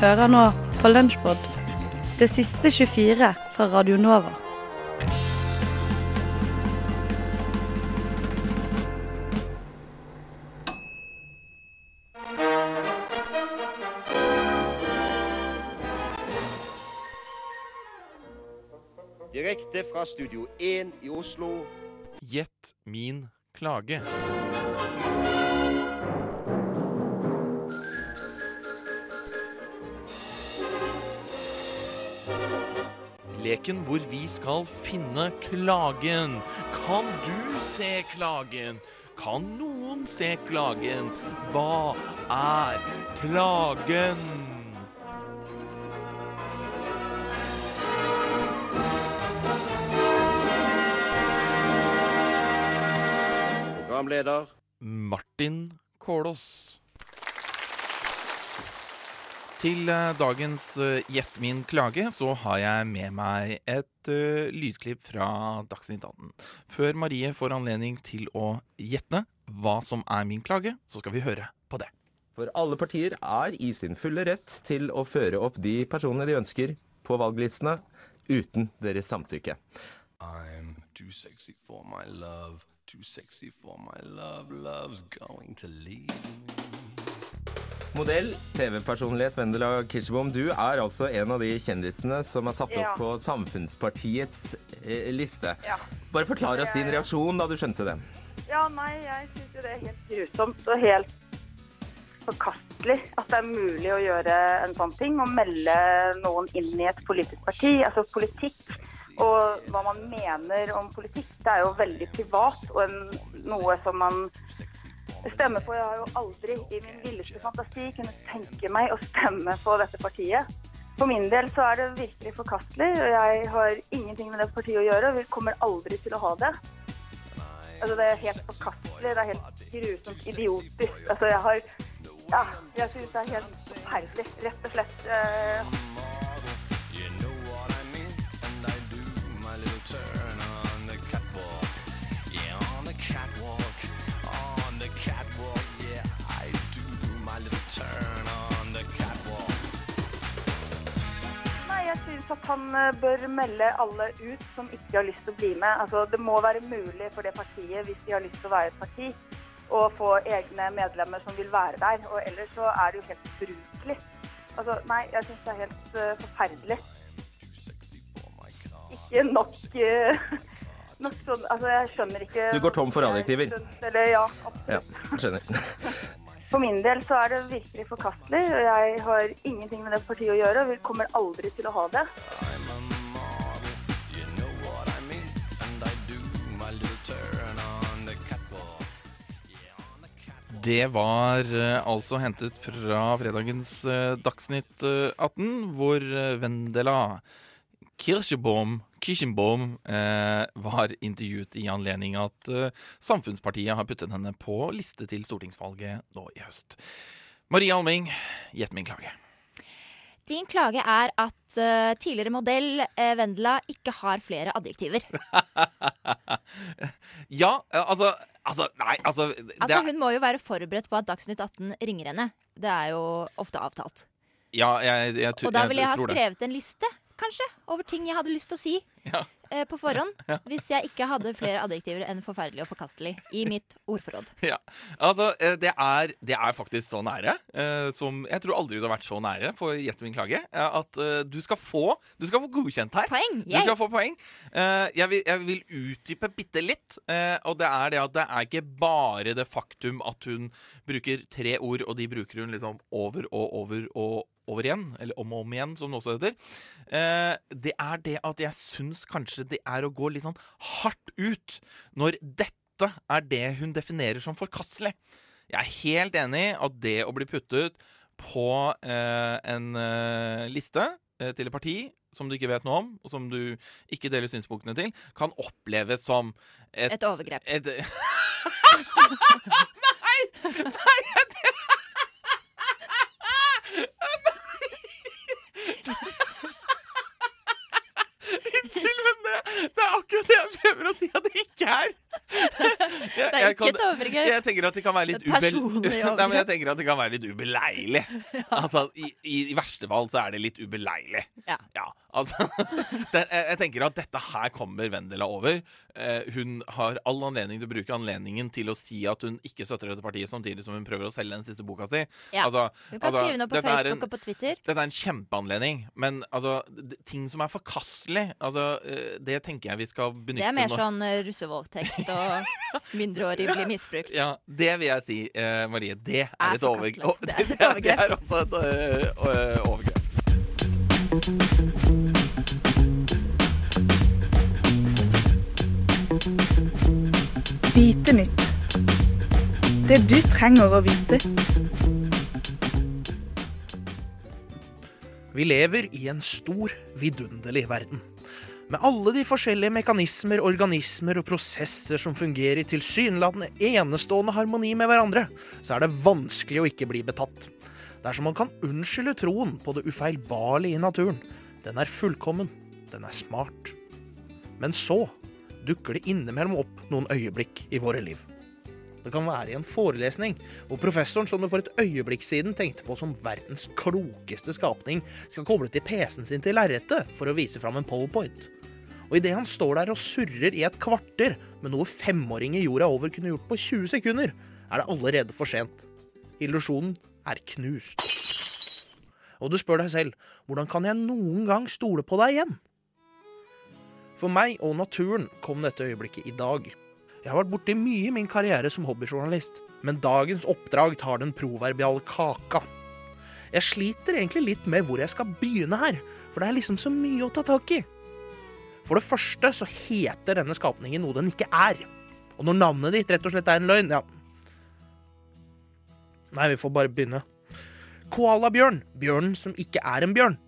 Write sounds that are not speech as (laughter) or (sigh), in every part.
Hører nå på Lunsjpod, det siste 24 fra Radio Nova. Direkte fra Studio 1 i Oslo. Gjett min klage. Leken hvor vi skal finne klagen. Kan du se klagen? Kan noen se klagen? Hva er klagen? Programleder Martin Kålås. Til eh, dagens eh, Gjett min klage så har jeg med meg et uh, lydklipp fra Dagsnytt 18. Før Marie får anledning til å gjette hva som er min klage, så skal vi høre på det. For alle partier er i sin fulle rett til å føre opp de personene de ønsker på valglistene, uten deres samtykke. I'm too sexy for my love, too sexy for my love, love's going to leave. Modell, TV-personlighet Vendela Kirsebom, du er altså en av de kjendisene som er satt opp Ja. på Samfunnspartiets eh, liste. Ja. Bare forklar oss din reaksjon da du skjønte det. Ja, nei, jeg syns jo det er helt grusomt og helt forkastelig at det er mulig å gjøre en sånn ting. Å melde noen inn i et politisk parti. Altså politikk og hva man mener om politikk, det er jo veldig privat og en, noe som man stemmer på. Jeg har jo aldri i min villeste fantasi kunnet tenke meg å stemme på dette partiet. For min del så er det virkelig forkastelig, og jeg har ingenting med det partiet å gjøre. og kommer aldri til å ha det. Altså, det er helt forkastelig. Det er helt grusomt idiotisk. Altså, jeg har Ja, jeg syns det er helt forferdelig, rett og slett. Syns at han eh, bør melde alle ut som ikke har lyst til å bli med. Altså, det må være mulig for det partiet, hvis de har lyst til å være et parti, å få egne medlemmer som vil være der. Og ellers så er det jo helt ubrukelig. Altså, nei, jeg syns det er helt uh, forferdelig. Ikke nok uh, (laughs) Nok sånn Altså, jeg skjønner ikke Du går tom for adjektiver. Eller ja, Ja, absolutt. skjønner. (laughs) For min del så er det virkelig forkastelig, og jeg har ingenting med det partiet å gjøre. Vi kommer aldri til å ha det. Det var eh, altså hentet fra fredagens eh, Dagsnytt eh, 18, hvor eh, Vendela Kirschbaum, Kirschenbaum eh, var intervjuet i anledning at eh, Samfunnspartiet har puttet henne på liste til stortingsvalget nå i høst. Marie Alming, gjett min klage. Din klage er at uh, tidligere modell uh, Vendela ikke har flere adjektiver. (laughs) Ja, eh, altså, altså Nei, altså, Altså, Hun må jo være forberedt på at Dagsnytt 18 ringer henne. Det er jo ofte avtalt. Ja, jeg, jeg, det. Og da ville jeg ha skrevet en liste, kanskje, over ting jeg hadde lyst til å si Ja. eh, på forhånd. Hvis jeg ikke hadde flere adjektiver enn forferdelig og forkastelig i mitt ordforråd. (laughs) Ja, altså eh, det er, det er faktisk så nære eh, som Jeg tror aldri du har vært så nære for Gjett min klage. eh, at eh, du skal få Du skal få godkjent her. Poeng! Du skal få poeng. Eh, jeg, vil, jeg vil utdype bitte litt. eh, og det er det at det er ikke bare det faktum at hun bruker tre ord, og de bruker hun liksom over og over og over igjen. Eller om og om igjen, som det også heter. Eh, det er det at jeg syns kanskje det er å gå litt sånn hardt ut når dette er det hun definerer som forkastelig. Jeg er helt enig i at det å bli puttet på eh, en eh, liste til et parti som du ikke vet noe om, og som du ikke deler synspunktene til, kan oppleves som et Et overgrep. Et, (laughs) nei! Nei! Det... Unnskyld, men det, det er akkurat det jeg prøver å si at det ikke er. Det er ikke kan- et overgrep. Jeg tenker at det kan være litt ubel... (laughs) Nei, kan være litt ubeleilig. (laughs) Altså, i, i, I verste fall så er det litt ubeleilig. Ja. altså (laughs) det, jeg, tenker at dette her kommer Vendela over. Eh, hun har all anledning til å bruke anledningen til å si at hun ikke støtter dette partiet, samtidig som hun prøver å selge den siste boka si. Ja. Altså, Du kan altså, skrive noe på er en- Facebook og på Twitter. dette er en kjempeanledning, men altså, ting som er forkastelig, altså, eh, det tenker jeg vi skal benytte Det er mer når... sånn eh, russevoldtekt og mindreårig blir misbrukt. Ja, det vil jeg si, eh, Marie. Det er, Er et overgrep. Oh, Det er et det, er også et øh, overgrep. Vite nytt. Det du trenger å vite. Vi lever i en stor, vidunderlig verden. Med alle de forskjellige mekanismer, organismer og prosesser som fungerer i tilsynelatende enestående harmoni med hverandre, så er det vanskelig å ikke bli betatt. Dersom man kan unnskylde troen på det ufeilbarlige i naturen. Den er fullkommen. Den er smart. Men så dukker det innimellom opp noen øyeblikk i våre liv. Det kan være i en forelesning hvor professoren som du for et øyeblikk siden tenkte på som verdens klokeste skapning, skal koble til PC-en sin til lerretet for å vise fram en powerpoint. Og idet han står der og surrer i et kvarter med noe femåring i jorda over kunne gjort på 20 sekunder, er det allerede for sent. Illusjonen er knust. Og du spør deg selv, hvordan kan jeg noen gang stole på deg igjen? For meg og naturen kom dette øyeblikket i dag. Jeg har vært borti mye i min karriere som hobbyjournalist, men dagens oppdrag tar den proverbiale kaka. Jeg sliter egentlig litt med hvor jeg skal begynne her, for det er liksom så mye å ta tak i. For det første så heter denne skapningen noe den ikke er. Og når navnet ditt rett og slett er en løgn, ja Nei, vi får bare begynne. Koalabjørn. Bjørnen som ikke er en bjørn.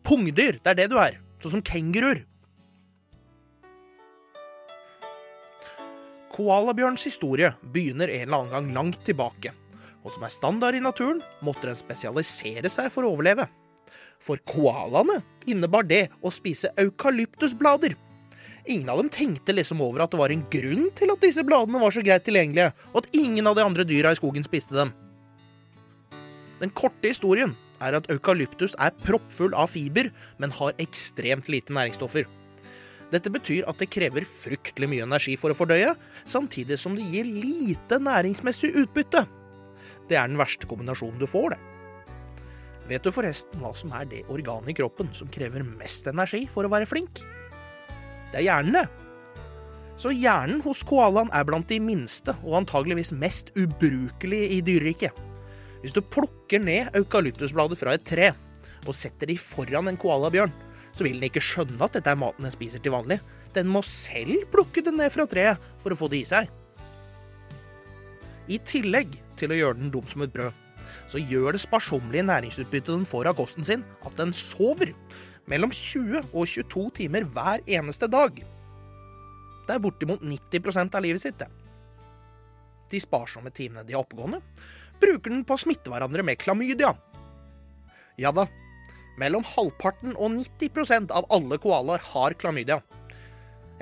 Pungdyr. Det er det du er. Sånn som kenguruer. Koalabjørns historie begynner en eller annen gang langt tilbake, og som er standard i naturen, måtte den spesialisere seg for å overleve. For koalaene innebar det å spise eukalyptusblader. Ingen av dem tenkte liksom over at det var en grunn til at disse bladene var så greit tilgjengelige, og at ingen av de andre dyra i skogen spiste dem. Den korte historien er at eukalyptus er proppfull av fiber, men har ekstremt lite næringsstoffer. Dette betyr at det krever fryktelig mye energi for å fordøye, samtidig som det gir lite næringsmessig utbytte. Det er den verste kombinasjonen du får, det. Vet du forresten hva som er det organet i kroppen som krever mest energi for å være flink? Det er hjernen, det. Så hjernen hos koalaen er blant de minste og antageligvis mest ubrukelige i dyreriket. Hvis du plukker ned eukalyptusblader fra et tre og setter de foran en koalabjørn, så vil den ikke skjønne at dette er maten den spiser til vanlig. Den må selv plukke det ned fra treet for å få det i seg. I tillegg til å gjøre den dum som et brød, så gjør det sparsommelige næringsutbyttet den får av kosten sin, at den sover mellom 20 og 22 timer hver eneste dag. Det er bortimot 90% av livet sitt, det. De sparsomme timene de er oppegående, bruker den på å smitte hverandre med klamydia. Ja da, mellom halvparten og 90% av alle koalaer har klamydia.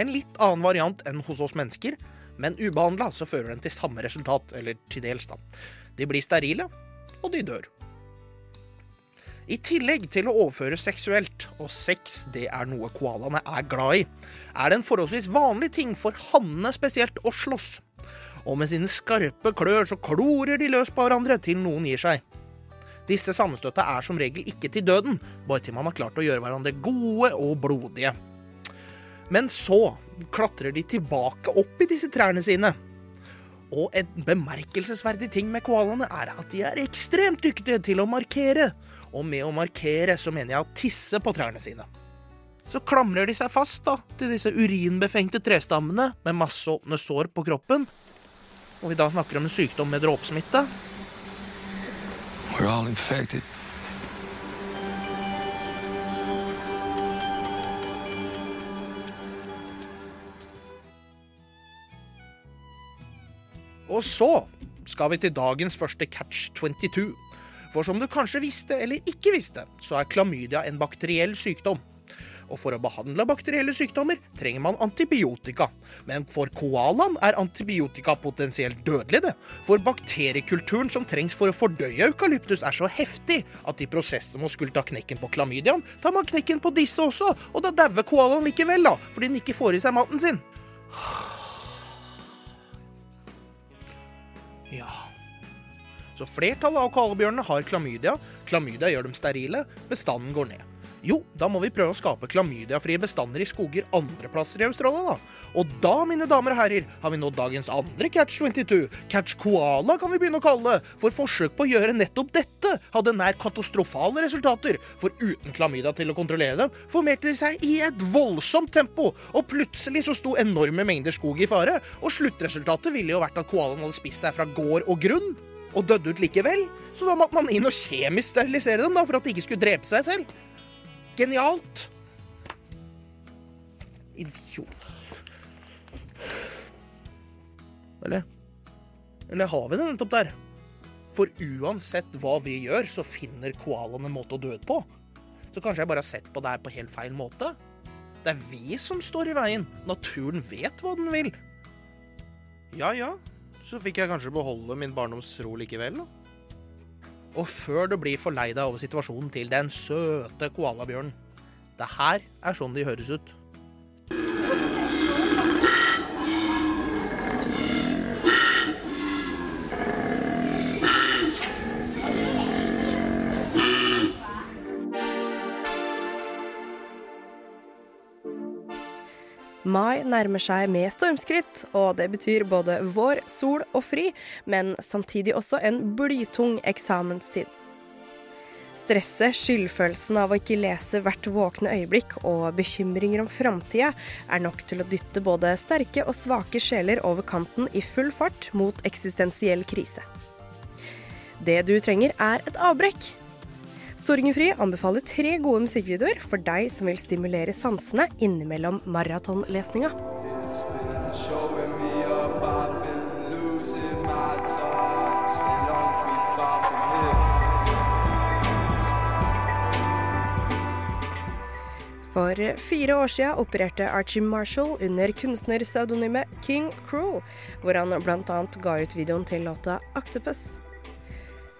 En litt annen variant enn hos oss mennesker, men ubehandla så fører den til samme resultat, eller til dels, da. De blir sterile, og de dør. I tillegg til å overføre seksuelt, og sex det er noe koalaene er glad i, er det en forholdsvis vanlig ting for hannene spesielt å slåss. Og med sine skarpe klør så klorer de løs på hverandre til noen gir seg. Disse sammenstøta er som regel ikke til døden, bare til man har klart å gjøre hverandre gode og blodige. Men så klatrer de tilbake opp i disse trærne sine. Og en bemerkelsesverdig ting med koalaene er at de er ekstremt dyktige til å markere. Og med å markere så mener jeg å tisse på trærne sine. Så klamrer de seg fast da, til disse urinbefengte trestammene med masse åpne sår på kroppen. Og vi da snakker om en sykdom med dråpesmitte. We're all infected. Og så skal vi til dagens første catch 22. For som du kanskje visste eller ikke visste, så er klamydia en bakteriell sykdom. og for å behandle bakterielle sykdommer trenger man antibiotika. Men for koalaen er antibiotika potensielt dødelig, det. For bakteriekulturen som trengs for å fordøye eukalyptus er så heftig at i prosessen med å skulle ta knekken på klamydiaen, tar man knekken på disse også, og da dauer koalaen likevel, da, fordi den ikke får i seg maten sin. Ja Så flertallet av kalebjørnene har klamydia. Klamydia gjør dem sterile. Bestanden går ned. Jo, da må vi prøve å skape klamydiafrie bestander i skoger andre plasser i Australia, da. Og da, mine damer og herrer, har vi nådd dagens andre catch 22. Catch koala kan vi begynne å kalle det. For forsøk på å gjøre nettopp dette hadde nær katastrofale resultater. For uten klamydia til å kontrollere dem, formerte de seg i et voldsomt tempo. Og plutselig så sto enorme mengder skog i fare. Og sluttresultatet ville jo vært at koalaen hadde spist seg fra gård og grunn. Og døde ut likevel. Så da måtte man inn og kjemisk sterilisere dem da, for at de ikke skulle drepe seg selv. Genialt! Idiot. Eller Eller har vi det nettopp der? For uansett hva vi gjør, så finner koalaen en måte å dø på. Så kanskje jeg bare har sett på det her på helt feil måte? Det er vi som står i veien. Naturen vet hva den vil. Ja ja, så fikk jeg kanskje beholde min barndoms ro likevel, da. Og før du blir forleida over situasjonen til den søte koalabjørnen. Det her er sånn de høres ut. Mai nærmer seg med stormskritt, og det betyr både vår, sol og fri, men samtidig også en blytung eksamenstid. Stresset, skyldfølelsen av å ikke lese hvert våkne øyeblikk og bekymringer om framtida er nok til å dytte både sterke og svake sjeler over kanten i full fart mot eksistensiell krise. Det du trenger, er et avbrekk. Sorgenfri anbefaler tre gode musikkvideoer for deg som vil stimulere sansene innimellom maratonlesninga. For fire år siden opererte Archie Marshall under kunstnerpseudonymet King Cruel, hvor han bl.a. ga ut videoen til låta Octopus.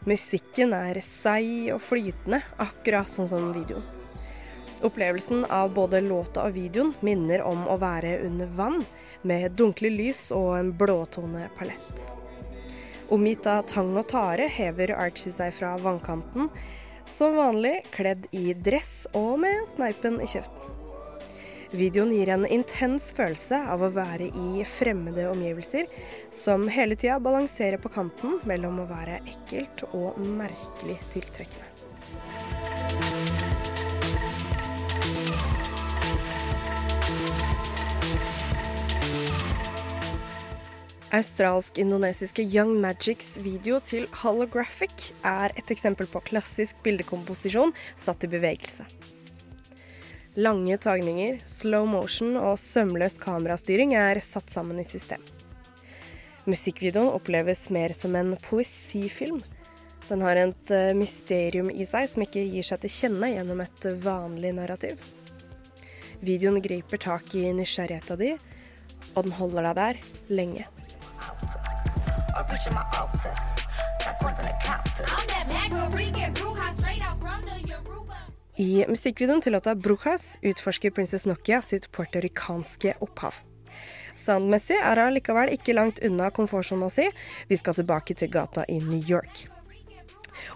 Musikken er seig og flytende, akkurat sånn som videoen. Opplevelsen av både låta og videoen minner om å være under vann, med dunkle lys og en blåtone palett. Omgitt av tang og tare hever Archie seg fra vannkanten, som vanlig kledd i dress og med sneipen i kjeften. Videoen gir en intens følelse av å være i fremmede omgivelser, som hele tida balanserer på kanten mellom å være ekkelt og merkelig tiltrekkende. Australsk-indonesiske Young Magics video til Holographic er et eksempel på klassisk bildekomposisjon satt i bevegelse. Lange tagninger, slow motion og sømløs kamerastyring er satt sammen i system. Musikkvideoen oppleves mer som en poesifilm. Den har et eh, mysterium i seg som ikke gir seg til kjenne gjennom et vanlig narrativ. Videoen griper tak i nysgjerrigheta di, og den holder deg der lenge. I musikkvideoen til låta 'Brujas' utforsker Princess Nokia sitt puertorikanske opphav. Soundmessig er hun likevel ikke langt unna komfortsona si. Vi skal tilbake til gata i New York.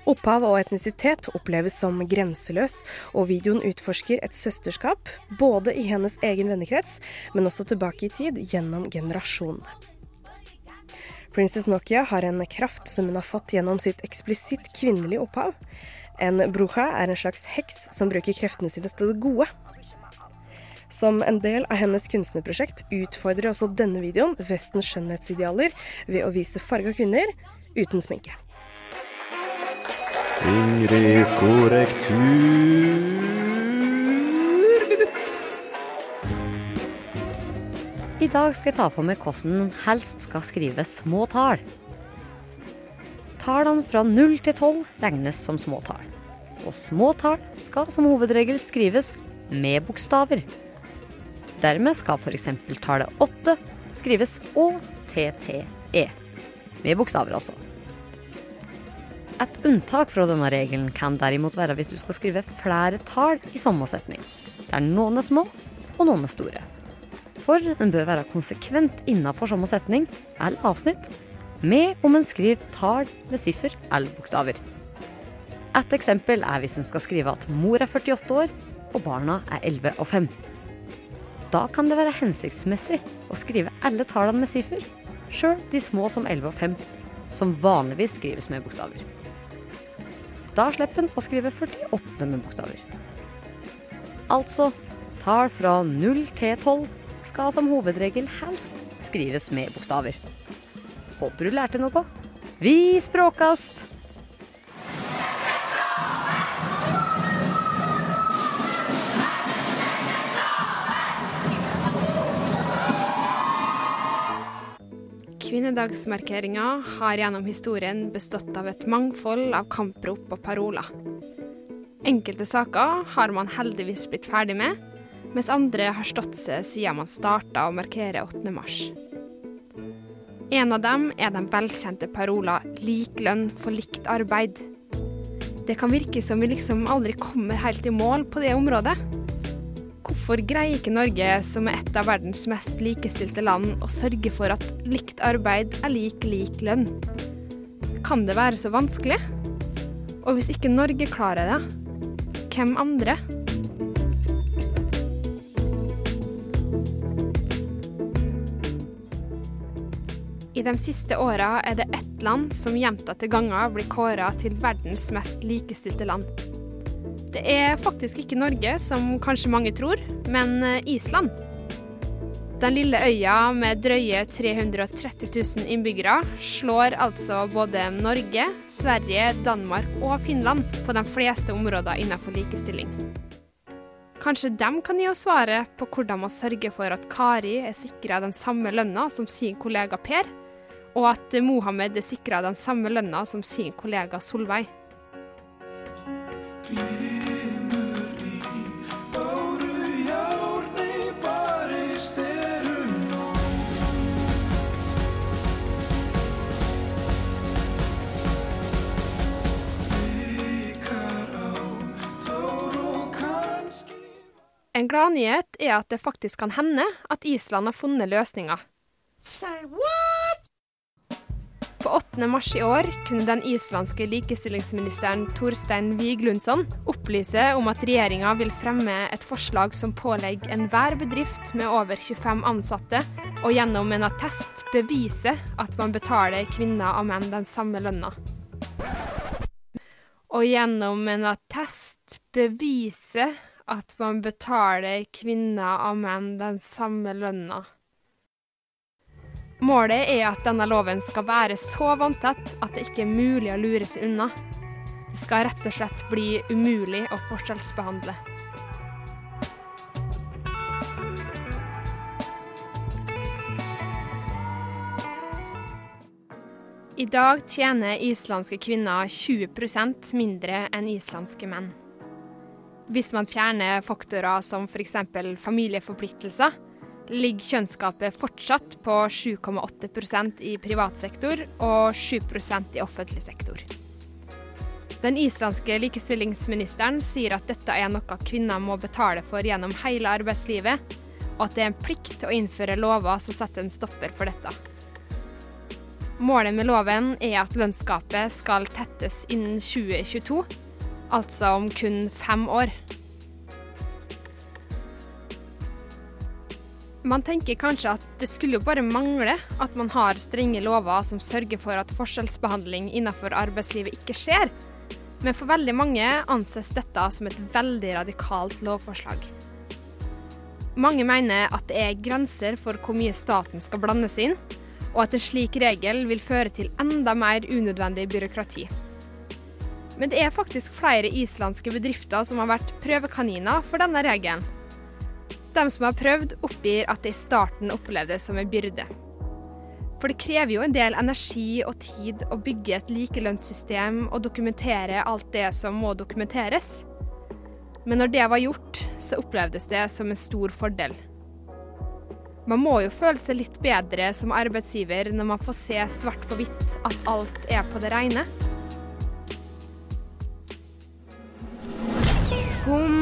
Opphav og etnisitet oppleves som grenseløs, og videoen utforsker et søsterskap, både i hennes egen vennekrets, men også tilbake i tid, gjennom generasjonene. Princess Nokia har en kraft som hun har fått gjennom sitt eksplisitt kvinnelige opphav. En bruja er en slags heks som bruker kreftene sine til det gode. Som en del av hennes kunstnerprosjekt utfordrer også denne videoen Vestens skjønnhetsidealer ved å vise farga kvinner uten sminke. Ingrids korrekturminutt. I dag skal jeg ta for meg hvordan helst skal skrive små tall. Tallene fra 0 til 12 regnes som små tall. Og små tall skal som hovedregel skrives med bokstaver. Dermed skal f.eks. tallet 8 skrives ÅTTE. Med bokstaver, altså. Et unntak fra denne regelen kan derimot være hvis du skal skrive flere tall i samme setning, der noen er små og noen er store. For en bør være konsekvent innenfor samme setning eller avsnitt, med om en skriver tall med siffer eller bokstaver. Et eksempel er hvis en skal skrive at mor er 48 år og barna er 11 og 5. Da kan det være hensiktsmessig å skrive alle tallene med siffer, sjøl de små som 11 og 5, som vanligvis skrives med bokstaver. Da slipper en å skrive 48 med bokstaver. Altså, tall fra 0 til 12 skal som hovedregel helst skrives med bokstaver. Håper du lærte noe. Vi språkast! Kvinnedagsmarkeringa har gjennom historien bestått av et mangfold av kamprop og paroler. Enkelte saker har man heldigvis blitt ferdig med, mens andre har stått seg siden man starta å markere 8. mars. En av dem er den velkjente parola 'lik lønn for likt arbeid'. Det kan virke som vi liksom aldri kommer helt i mål på det området. Hvorfor greier ikke Norge, som er et av verdens mest likestilte land, å sørge for at likt arbeid er lik lik lønn? Kan det være så vanskelig? Og hvis ikke Norge klarer det, hvem andre? De siste åra er det ett land som gjentatte ganger blir kåra til verdens mest likestilte land. Det er faktisk ikke Norge, som kanskje mange tror, men eh, Island. Den lille øya med drøye 330 000 innbyggere slår altså både Norge, Sverige, Danmark og Finland på de fleste områder innenfor likestilling. Kanskje de kan gi oss svaret på hvordan man sørger for at Kari er sikra den samme lønna som sin kollega Per, og at Mohammed er sikra den samme lønna som sin kollega Solveig. En gladnyhet er at det faktisk kan hende at Island har funnet løsninger. På 8. mars i år kunne den islandske likestillingsministeren Torstein Viglundsson opplyse om at regjeringa vil fremme et forslag som pålegger enhver bedrift med over 25 ansatte å gjennom en attest bevise at man betaler kvinner og menn den samme lønna. Og gjennom en attest bevise at man betaler kvinner og menn den samme lønna. Målet er at denne loven skal være så vanntett at det ikke er mulig å lure seg unna. Det skal rett og slett bli umulig å forskjellsbehandle. I dag tjener islandske kvinner 20% mindre enn islandske menn. Hvis man fjerner faktorer som f.eks. familieforpliktelser, ligger kjønnsgapet fortsatt på 7,8% i privat sektor og 7 i offentlig sektor. Den islandske likestillingsministeren sier at dette er noe kvinner må betale for gjennom hele arbeidslivet, og at det er en plikt å innføre lover som setter en stopper for dette. Målet med loven er at lønnsgapet skal tettes innen 2022, altså om kun fem år. Man tenker kanskje at det skulle jo bare mangle at man har strenge lover som sørger for at forskjellsbehandling innenfor arbeidslivet ikke skjer, men for veldig mange anses dette som et veldig radikalt lovforslag. Mange mener at det er grenser for hvor mye staten skal blandes inn, og at en slik regel vil føre til enda mer unødvendig byråkrati. Men det er faktisk flere islandske bedrifter som har vært prøvekaniner for denne regelen. De som har prøvd, oppgir at det i starten opplevdes som en byrde. For det krever jo en del energi og tid å bygge et likelønnssystem og dokumentere alt det som må dokumenteres. Men når det var gjort, så opplevdes det som en stor fordel. Man må jo føle seg litt bedre som arbeidsgiver når man får se svart på hvitt at alt er på det reine.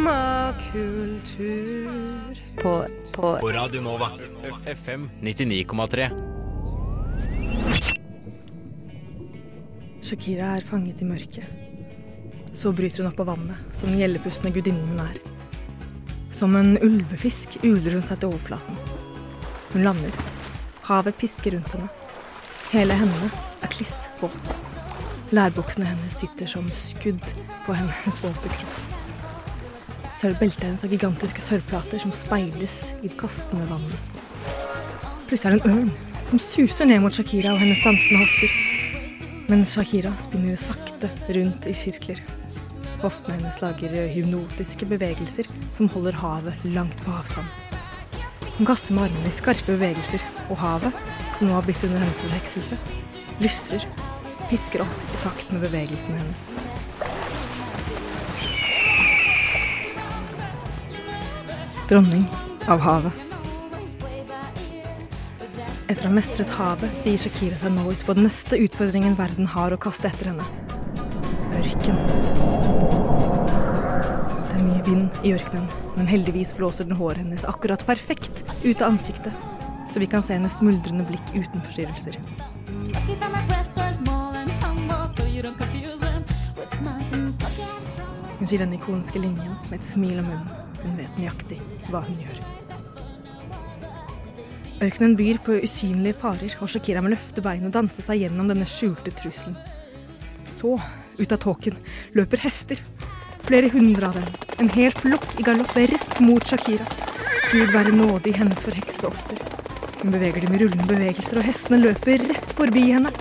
Skumma kultur. På, på, på Radio Nova. FM 99,3. Shakira er fanget i mørket. Så bryter hun opp av vannet, som den gjeldepustende gudinnen hun er. Som en ulvefisk uler hun seg til overflaten. Hun lander. Havet pisker rundt henne. Hele henne er kliss våt. Lærbuksene hennes sitter som skudd på hennes våte kropp. Beltet hennes av gigantiske sørvplater som speiles i det kastende vannet. Plutselig er det en ørn som suser ned mot Shakira og hennes dansende hofter. Men Shakira spinner sakte rundt i sirkler. Hoftene hennes lager hypnotiske bevegelser som holder havet langt på avstand. Hun kaster med armene i skarpe bevegelser, og havet, som nå har blitt under hennes forhekselse, lystrer, pisker opp i takt med bevegelsene hennes. Dronning av havet. Etter å ha mestret havet gir Shakira seg nå ut på den neste utfordringen verden har å kaste etter henne. Ørken. Det er mye vind i ørkenen, men heldigvis blåser den håret hennes akkurat perfekt ut av ansiktet, så vi kan se hennes smuldrende blikk uten forstyrrelser. Hun sier den ikoniske linjen med et smil om munnen. Hun vet nøyaktig hva hun gjør. Ørkenen byr på usynlige farer, og Shakira må løfte bein og danse seg gjennom denne skjulte trusselen. Så, ut av tåken, løper hester. Flere hundre av dem. En hel flokk i galopp rett mot Shakira. Gud være nådig hennes forhekste ofter. Hun beveger dem i rullende bevegelser, og hestene løper rett forbi henne.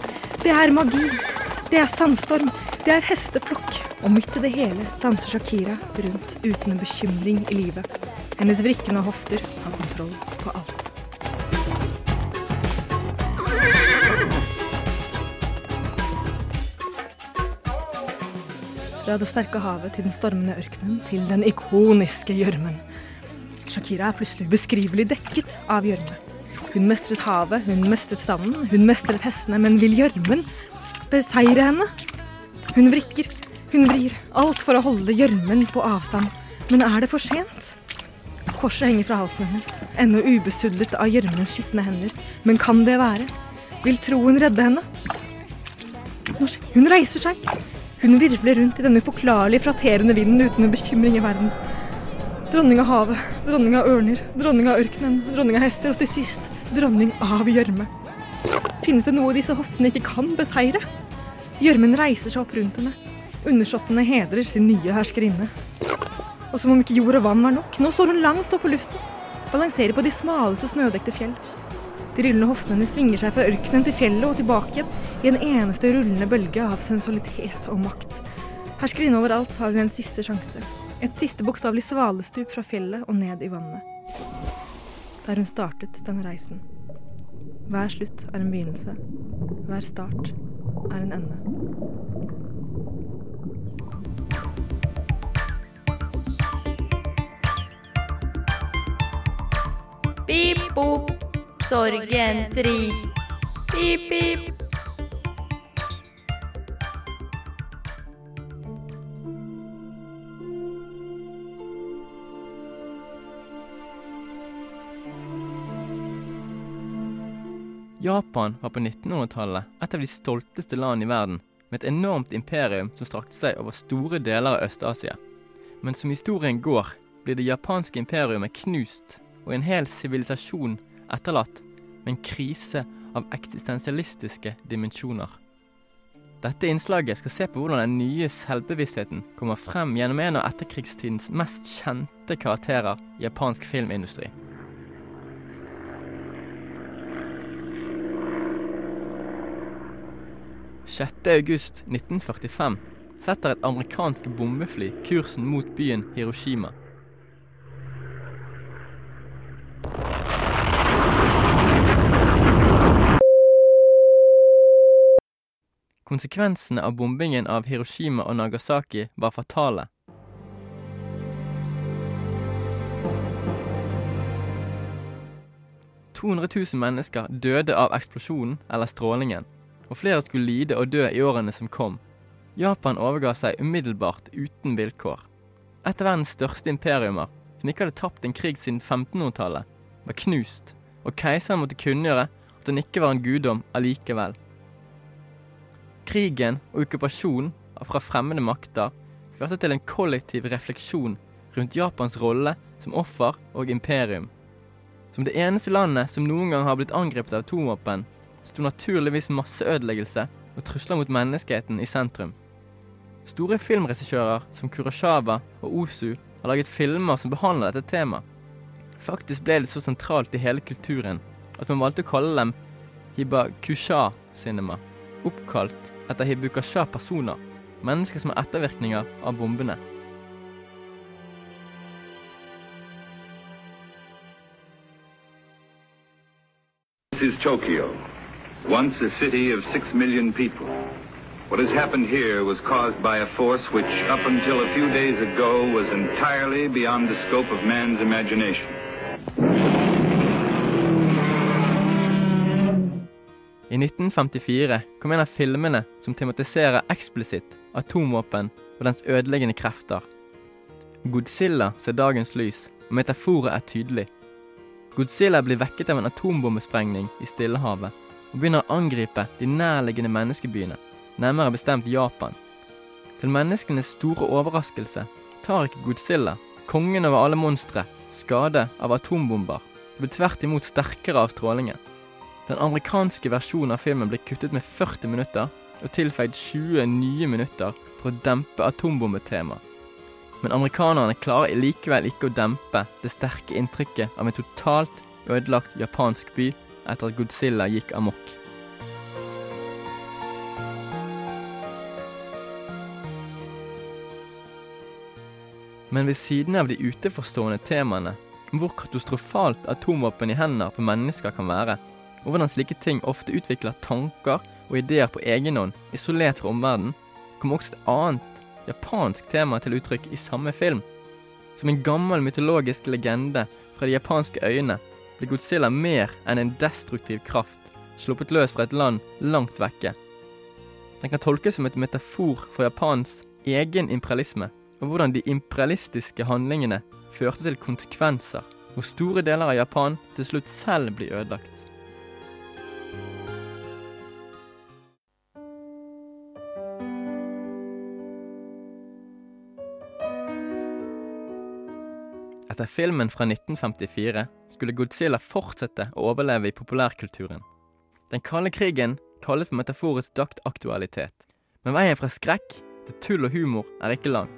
Det er magi. Det er sandstorm. Det er hesteflokk. Og midt i det hele danser Shakira rundt uten en bekymring i livet. Hennes vrikkende hofter har kontroll på alt. Fra det sterke havet til den stormende ørkenen til den ikoniske gjørmen. Shakira er plutselig ubeskrivelig dekket av gjørme. Hun mestret havet, hun mestret stammen, hun mestret hestene, men vil gjørmen beseire henne? Hun vrikker, hun vrir, alt for å holde gjørmen på avstand. Men er det for sent? Korset henger fra halsen hennes, ennå ubesudlet av gjørmens skitne hender. Men kan det være? Vil troen redde henne? Hun reiser seg. Hun virvler rundt i denne uforklarlige, fraterende vinden uten en bekymring i verden. Dronning av havet, dronning av ørner, dronning av ørkenen, dronning av hester, og til sist dronning av gjørme. Finnes det noe disse hoftene ikke kan beseire? Gjørmen reiser seg opp rundt henne. Undersåttene hedrer sin nye herskerinne. Og som om ikke jord og vann var nok, nå står hun langt oppe på luften. Balanserer på de smaleste snødekte fjell. De rullende hoftene svinger seg fra ørkenen til fjellet og tilbake igjen i en eneste rullende bølge av sensualitet og makt. Herskerinne overalt har hun en siste sjanse. Et siste bokstavelig svalestup fra fjellet og ned i vannet. Der hun startet denne reisen. Hver slutt er en begynnelse. Hver start er en ende. Pip, bop, sorgenfri. Pip, pip. Japan var på 1900-tallet et av de stolteste land i verden, med et enormt imperium som strakte seg over store deler av Øst-Asia. Men som historien går, blir det japanske imperiumet knust og en hel sivilisasjon etterlatt med en krise av eksistensialistiske dimensjoner. Dette innslaget skal se på hvordan den nye selvbevisstheten kommer frem gjennom en av etterkrigstidens mest kjente karakterer i japansk filmindustri. 6.8.1945 setter et amerikansk bombefly kursen mot byen Hiroshima. Konsekvensene av bombingen av Hiroshima og Nagasaki var fatale. ...200 000 mennesker døde av eksplosjonen eller strålingen og flere skulle lide og dø i årene som kom. Japan overga seg umiddelbart uten vilkår. Et av verdens største imperiumer, som ikke hadde tapt en krig siden 1500-tallet, var knust, og keiseren måtte kunngjøre at han ikke var en guddom allikevel. Krigen og okkupasjonen fra fremmede makter førte til en kollektiv refleksjon rundt Japans rolle som offer og imperium. Som det eneste landet som noen gang har blitt angrepet av atomvåpen, sto naturligvis masseødeleggelse og trusler mot menneskeheten i sentrum. Store filmregissører som Kuroshava og Osu har laget filmer som behandler dette temaet. Faktisk ble det så sentralt i hele kulturen at man valgte å kalle dem Hibakusha-cinema, oppkalt etter Hibukasha-personer, mennesker som er ettervirkninger av bombene. This is Tokyo, once a city of six million people. What has happened here was caused by a force which, up until a few days ago, was entirely beyond the scope of man's imagination. I 1954 kom en av filmene som tematiserer eksplisitt atomvåpen og dens ødeleggende krefter. Godzilla ser dagens lys, og metaforet er tydelig. Godzilla blir vekket av en atombombesprengning i Stillehavet og begynner å angripe de nærliggende menneskebyene, nærmere bestemt Japan. Til menneskenes store overraskelse tar ikke Godzilla, kongen over alle monstre, skade av atombomber. Det blir tvert imot sterkere av strålingen. Den amerikanske versjonen av filmen ble kuttet med 40 minutter og tilføyd 20 nye minutter for å dempe atombombetemaet. Men amerikanerne klarer likevel ikke å dempe det sterke inntrykket av en totalt ødelagt japansk by etter at Godzilla gikk amok. Men ved siden av de utenforstående temaene om hvor katastrofalt atomvåpen i hendene på mennesker kan være, og hvordan slike ting ofte utvikler tanker og ideer på egen hånd, isolert fra omverdenen, kommer også et annet japansk tema til uttrykk i samme film. Som en gammel mytologisk legende fra de japanske øyene blir Godzilla mer enn en destruktiv kraft sluppet løs fra et land langt vekke. Den kan tolkes som et metafor for Japans egen imperialisme, og hvordan de imperialistiske handlingene førte til konsekvenser, hvor store deler av Japan til slutt selv blir ødelagt. Etter filmen fra 1954 skulle Godzilla fortsette å overleve i populærkulturen. Den kalde krigen kalles på metaforets dagtaktualitet. Men veien fra skrekk til tull og humor er ikke lang,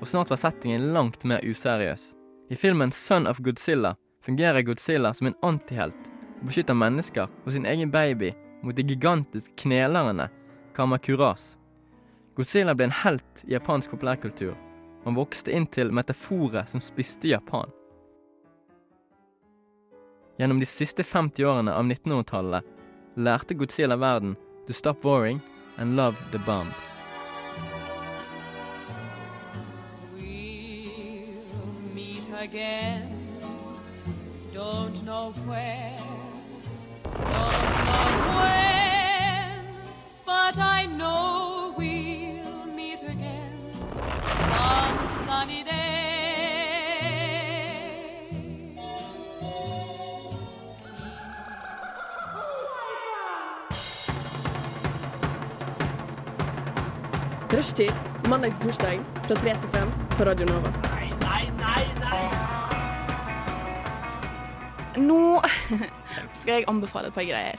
og snart var settingen langt mer useriøs. I filmen Son of Godzilla fungerer Godzilla som en antihelt og beskytter mennesker og sin egen baby mot de gigantiske knelerne Kamakuras. Godzilla ble en helt i japansk populærkultur. Han vokste inn til metaforet som spiste Japan. Gjennom de siste 50 årene av 1900-tallet lærte Godzilla verden to stop worrying and love the bomb. meet again. Don't know where, don't know when, but I know we'll meet again some sunny day. Rushtid mandag til torsdag fra 3 til 5 på Radio Nova. Nei, nei, nei! nei! Nå (laughs) skal jeg anbefale et par greier.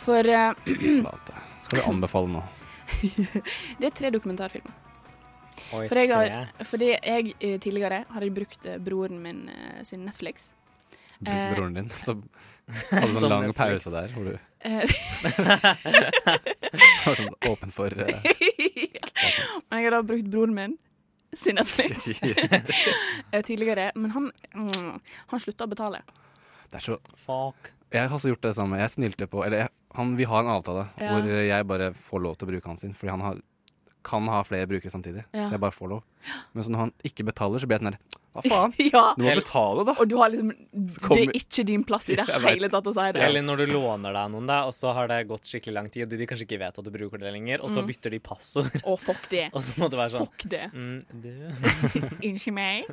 For (clears throat) uh, Flate. Skal du anbefale noe? (laughs) det er tre dokumentarfilmer. Oi, For jeg har, fordi jeg eh, tidligere har jeg brukt eh, broren min sin Netflix. Br- Eh, Broren din, så (laughs) hadde du en lang Netflix. pause der hvor du var sånn åpen for eh, Men jeg har da brukt broren min sin Netflix (laughs) (laughs) eh, tidligere. Men han, mm, han slutta å betale. Det er så Fuck. Jeg har også gjort det samme. Jeg snilte på Eller jeg, han, vi har en avtale Ja. hvor jeg bare får lov til å bruke han sin, fordi han har, kan ha flere brukere samtidig. Ja. Så jeg bare får lov. Men så når han ikke betaler, så blir jeg sånn her Hva faen? (laughs) ja. Du må betale, da. Og du har liksom Det er ikke din plass i (laughs) det hele tatt å si det. Eller når du låner deg noen, da, og så har det gått skikkelig lang tid, og de kanskje ikke vet at du bruker det lenger, og så Mm. bytter de passord. Å, fuck det. (laughs) Og så må det være sånn Fuck det. Mm. Meg.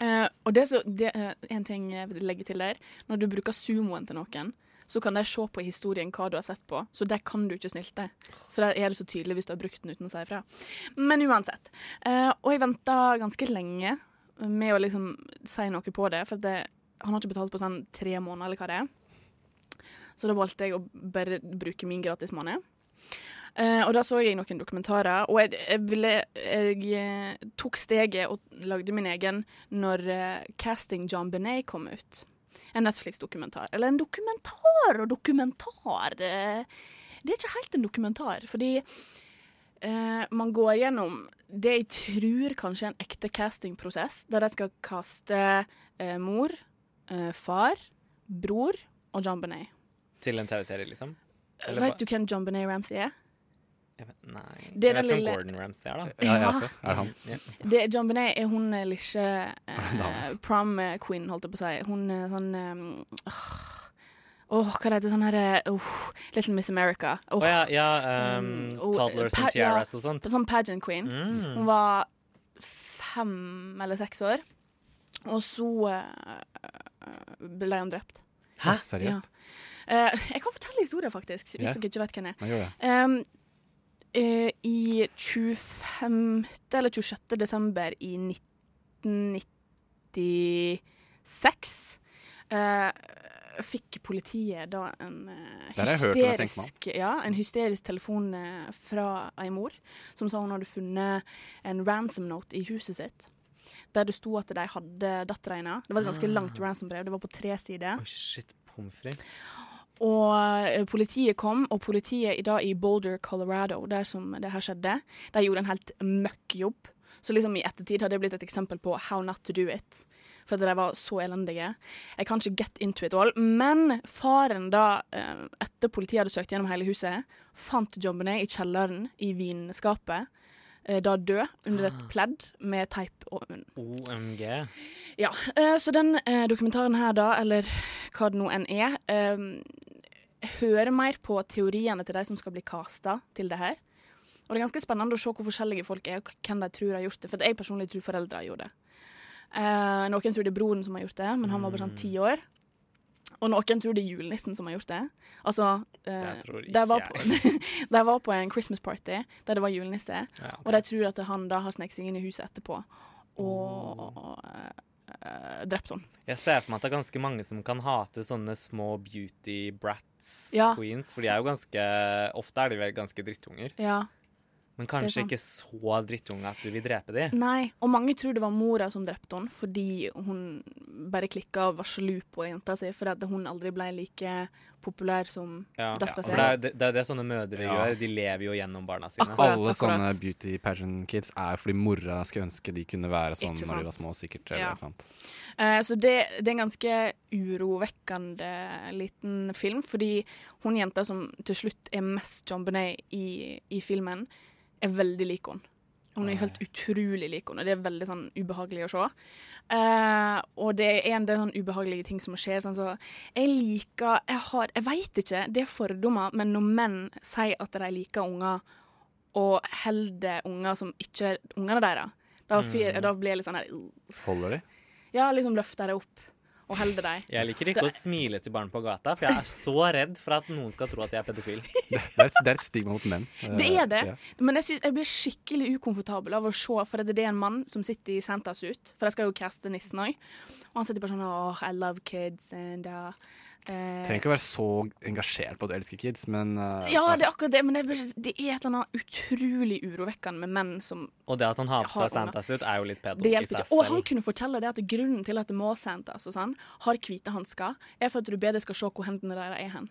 Uh, og det er så, det uh, en ting jeg vil legge til der. Når du bruker sumoen til noen, så kan de se på historien hva du har sett på. Så der kan du ikke snilte. For der er det så tydelig hvis du har brukt den uten å si ifra. Men uansett. Uh, og jeg venta ganske lenge med å liksom si noe på det, for det, han har ikke betalt på sånn tre måneder, eller hva det er. Så da valgte jeg å bare bruke min gratismåned. Uh, og da så jeg noen dokumentarer, og jeg, jeg, ville, jeg eh, tok steget og lagde min egen når uh, Casting John Benet kom ut. En Netflix-dokumentar. Eller en dokumentar og dokumentar. Det, det er ikke helt en dokumentar, fordi eh, man går gjennom det jeg tror kanskje er en ekte castingprosess, der de skal kaste eh, mor, eh, far, bror og John Benet. Til en TV-serie, liksom? Vet du hvem John Benet Ramsey er? Jeg vet, nei. Det er jeg vet den hvem lille- Gordon Ramsay er, da. Ja, jeg også. Er det han? Ja. Det, John Benet er hun eh, lille (laughs) eh, prom queen, holdt jeg på å si. Hun er sånn um, Åh, åh, hva det heter sånn herre oh, Little Miss America. Å Oh. ja, ja um, Mm, Toddlers pa- and tiaras ja, og sånt. Sånn pageant queen. Mm. Hun var fem eller seks år, og så eh, ble hun drept. Hæ? Seriøst? Ja. Uh, jeg kan fortelle historien, faktisk, hvis yeah. dere ikke vet hvem jeg er. Um, uh, I 25. eller 26. desember i 1996 eh, fikk politiet da en eh, hysterisk, ja, en hysterisk telefon eh, fra ei mor som sa hun hadde funnet en ransom note i huset sitt. Der det sto at de hadde dattera hennes. Det var et ganske langt ransom-brev. Det var på tre sider. Oi, shit, pommes. Og eh, politiet kom, og politiet i dag i Boulder, Colorado, der som det her skjedde, de gjorde en helt møkk jobb. Så liksom i ettertid har det blitt et eksempel på how not to do it. For at de var så elendige. Jeg kan ikke get into it all. Men faren da, eh, etter politiet hadde søkt gjennom hele huset, fant jobbene i kjelleren i vinskapet. eh, Da død, under et Ah. pledd med teip og munn. OMG. Ja, eh, så den dokumentaren her da, eller hva det nå enn er, hører mer på teoriene til de som skal bli casta til det her. Og det er ganske spennende å se hvor forskjellige folk er, og hvem de tror har gjort det. For jeg personlig tror foreldre har gjort det. Eh, noen tror det er broren som har gjort det, men han var bare sånn ti år. Og noen tror det er julenissen som har gjort det. Altså, eh, Det de var, på, (laughs) de var på en Christmas party der det var julenisse, Ja, okay. og de tror at han da har sneket seg inn i huset etterpå og eh, drept henne. Jeg ser for meg at det er ganske mange som kan hate sånne små beauty brats Ja. queens, for de er jo ganske Ofte er de vel ganske drittunger. Ja. Men kanskje ikke så drittunge at du vil drepe dem? Nei, og mange tror det var mora som drepte henne fordi hun bare klikka og var sjalu på jenta si fordi hun aldri ble like populær som Ja, dattera si. det er det, det er det sånne mødre Ja. gjør. De lever jo gjennom barna sine. Akkurat, Alle akkurat. sånne beauty pageant kids er fordi mora skulle ønske de kunne være sånn når de var små, sikkert. Eller, Ja. sant? Eh, så det, det er en ganske urovekkende liten film, fordi hun jenta som til slutt er mest John Benet i, i filmen, er veldig lik henne. Hun er helt utrolig lik henne, det er veldig sånn ubehagelig å se. Uh, og det er en del sånn ubehagelige ting som skjer. Sånn så jeg liker Jeg har Jeg veit ikke, det er fordommer, men når menn sier at de liker unger, og holder unger som ikke er ungene deres, da, fyr- Mm. da blir jeg litt sånn her uh. Holder de? Ja, liksom løfter det opp og holder deg. Jeg liker ikke å smile til barn på gata, for jeg er så redd for at noen skal tro at jeg er pedofil. (laughs) Det er et, det er et stigma mot menn. (laughs) Det er det, Ja. men jeg, synes, jeg blir skikkelig ukomfortabel av å se, for det er en mann som sitter i Santas ut, for jeg skal jo caste nissen òg, og han sitter bare sånn oh, I love kids, and uh, eh, Trenger ikke å være så engasjert på at du elsker kids, men uh, Ja, altså, det er akkurat det, men det er, det er et eller annet utrolig urovekkende med menn som Og det at han har på seg Santas Santa-suit, er jo litt pedo Det hjelper ikke. Og han kunne fortelle det at grunnen til at det må Santas og sånn, har hvite hansker, er for at du bedre skal se hvor hendene deres er hen.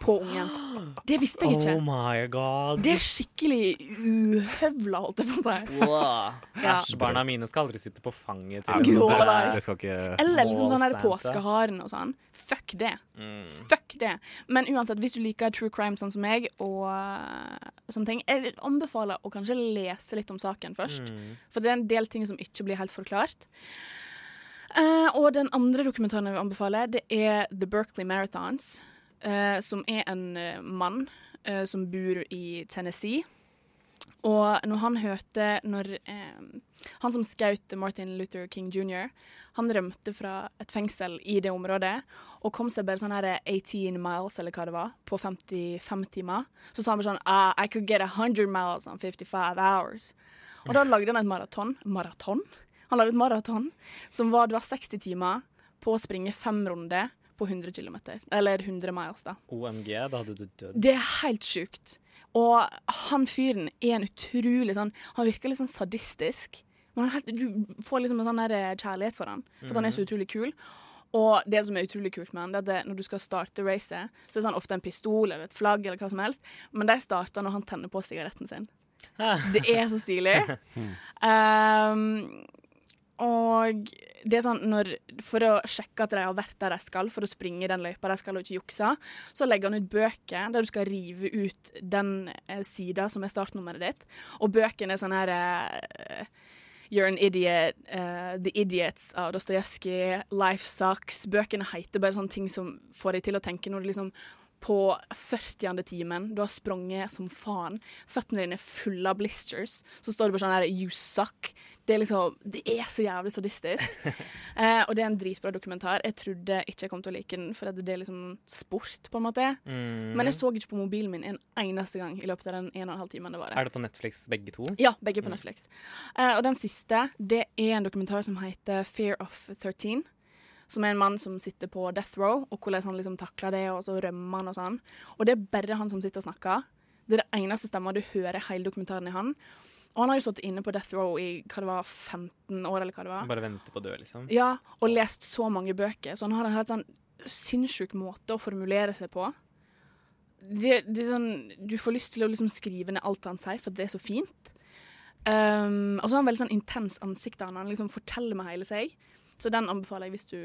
På ungen. (gasps) Det visste jeg ikke. Oh my god. Det er skikkelig uhøvla, holdt jeg på å si. (laughs) Wow. Ja. Æsj, barna mine skal aldri sitte på fanget til en det- sånn- det skal ikke Eller liksom sånn påskeharen og sånn. Fuck det. Mm. Fuck det. Men uansett, hvis du liker true crime sånn som meg, og uh, sånne ting, jeg anbefaler å kanskje lese litt om saken først. Mm. For det er en del ting som ikke blir helt forklart. Uh, og den andre dokumentaren jeg vil anbefale, det er The Berkeley Marathons. Eh, som er en eh, mann eh, som bor i Tennessee. Og når han hørte når eh, Han som skjøt Martin Luther King jr., han rømte fra et fengsel i det området og kom seg bare sånn her 18 miles, eller hva det var, på 55 timer. Så sa han bare sånn ah, I could get 100 miles on 55 hours. Og da lagde han et maraton. Maraton? Han lagde et maraton som var, det var 60 timer på å springe fem runder på 100 km. Eller 100 miles, da. OMG, da hadde du dødd. Det er helt sjukt. Og han fyren er en utrolig sånn Han virker litt sånn sadistisk. Men han helt, du får liksom en sånn der kjærlighet for han For at han er så utrolig kul. Og det som er utrolig kult med han, det er at når du skal starte racet, så er det sånn ofte en pistol eller et flagg eller hva som helst, men de starter når han tenner på sigaretten sin. Det er så stilig. Um, (laughs) og det er sånn når, For å sjekke at de har vært der de skal, for å springe den løypa de skal og ikke jukse, så legger han ut bøker der du skal rive ut den eh, sida som er startnummeret ditt. Og bøkene er sånn her eh, You're an idiot, eh, The Idiots av Dostojevskij, Life Sucks. Bøkene heter bare sånne ting som får deg til å tenke når du liksom på 40. timen, du har sprunget som faen, føttene dine er fulle av blisters, så står det bare sånn her You suck. Det er liksom Det er så jævlig sadistisk. (laughs) eh, og det er en dritbra dokumentar. Jeg trodde ikke jeg kom til å like den, for det er liksom sport, på en måte. Mm. Men jeg så ikke på mobilen min en eneste gang i løpet av den en og en halv timen det var. Er det på Netflix begge to? Ja, begge på Mm. Netflix. Eh, og den siste, det er en dokumentar som heter Fear of 13. Som er en mann som sitter på death row, og hvordan han liksom takler det, og så rømmer han og sånn. Og det er bare han som sitter og snakker. Det er det eneste stemma du hører hele dokumentaren i han. Og han har jo stått inne på death row i hva det var, 15 år, eller hva det var. Bare venter på å dø, liksom? Ja, og lest så mange bøker. Så han har en helt sånn sinnssyk måte å formulere seg på. Det, det sånn, du får lyst til å liksom skrive ned alt han sier, for det er så fint. Um, og så har han veldig sånn intens ansikt. da, Han liksom forteller med hele seg. Så den anbefaler jeg hvis du,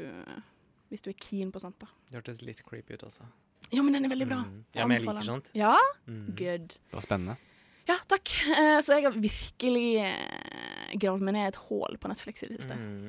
hvis du er keen på sånt. da. Det hørtes litt creepy ut også. Ja, men den er veldig bra. Mm. Ja, men jeg liker sånt. Ja? Mm. Good. Det var spennende. Ja, takk. Eh, så jeg har virkelig eh, gravd meg ned et hull på Netflix i det siste. Mm.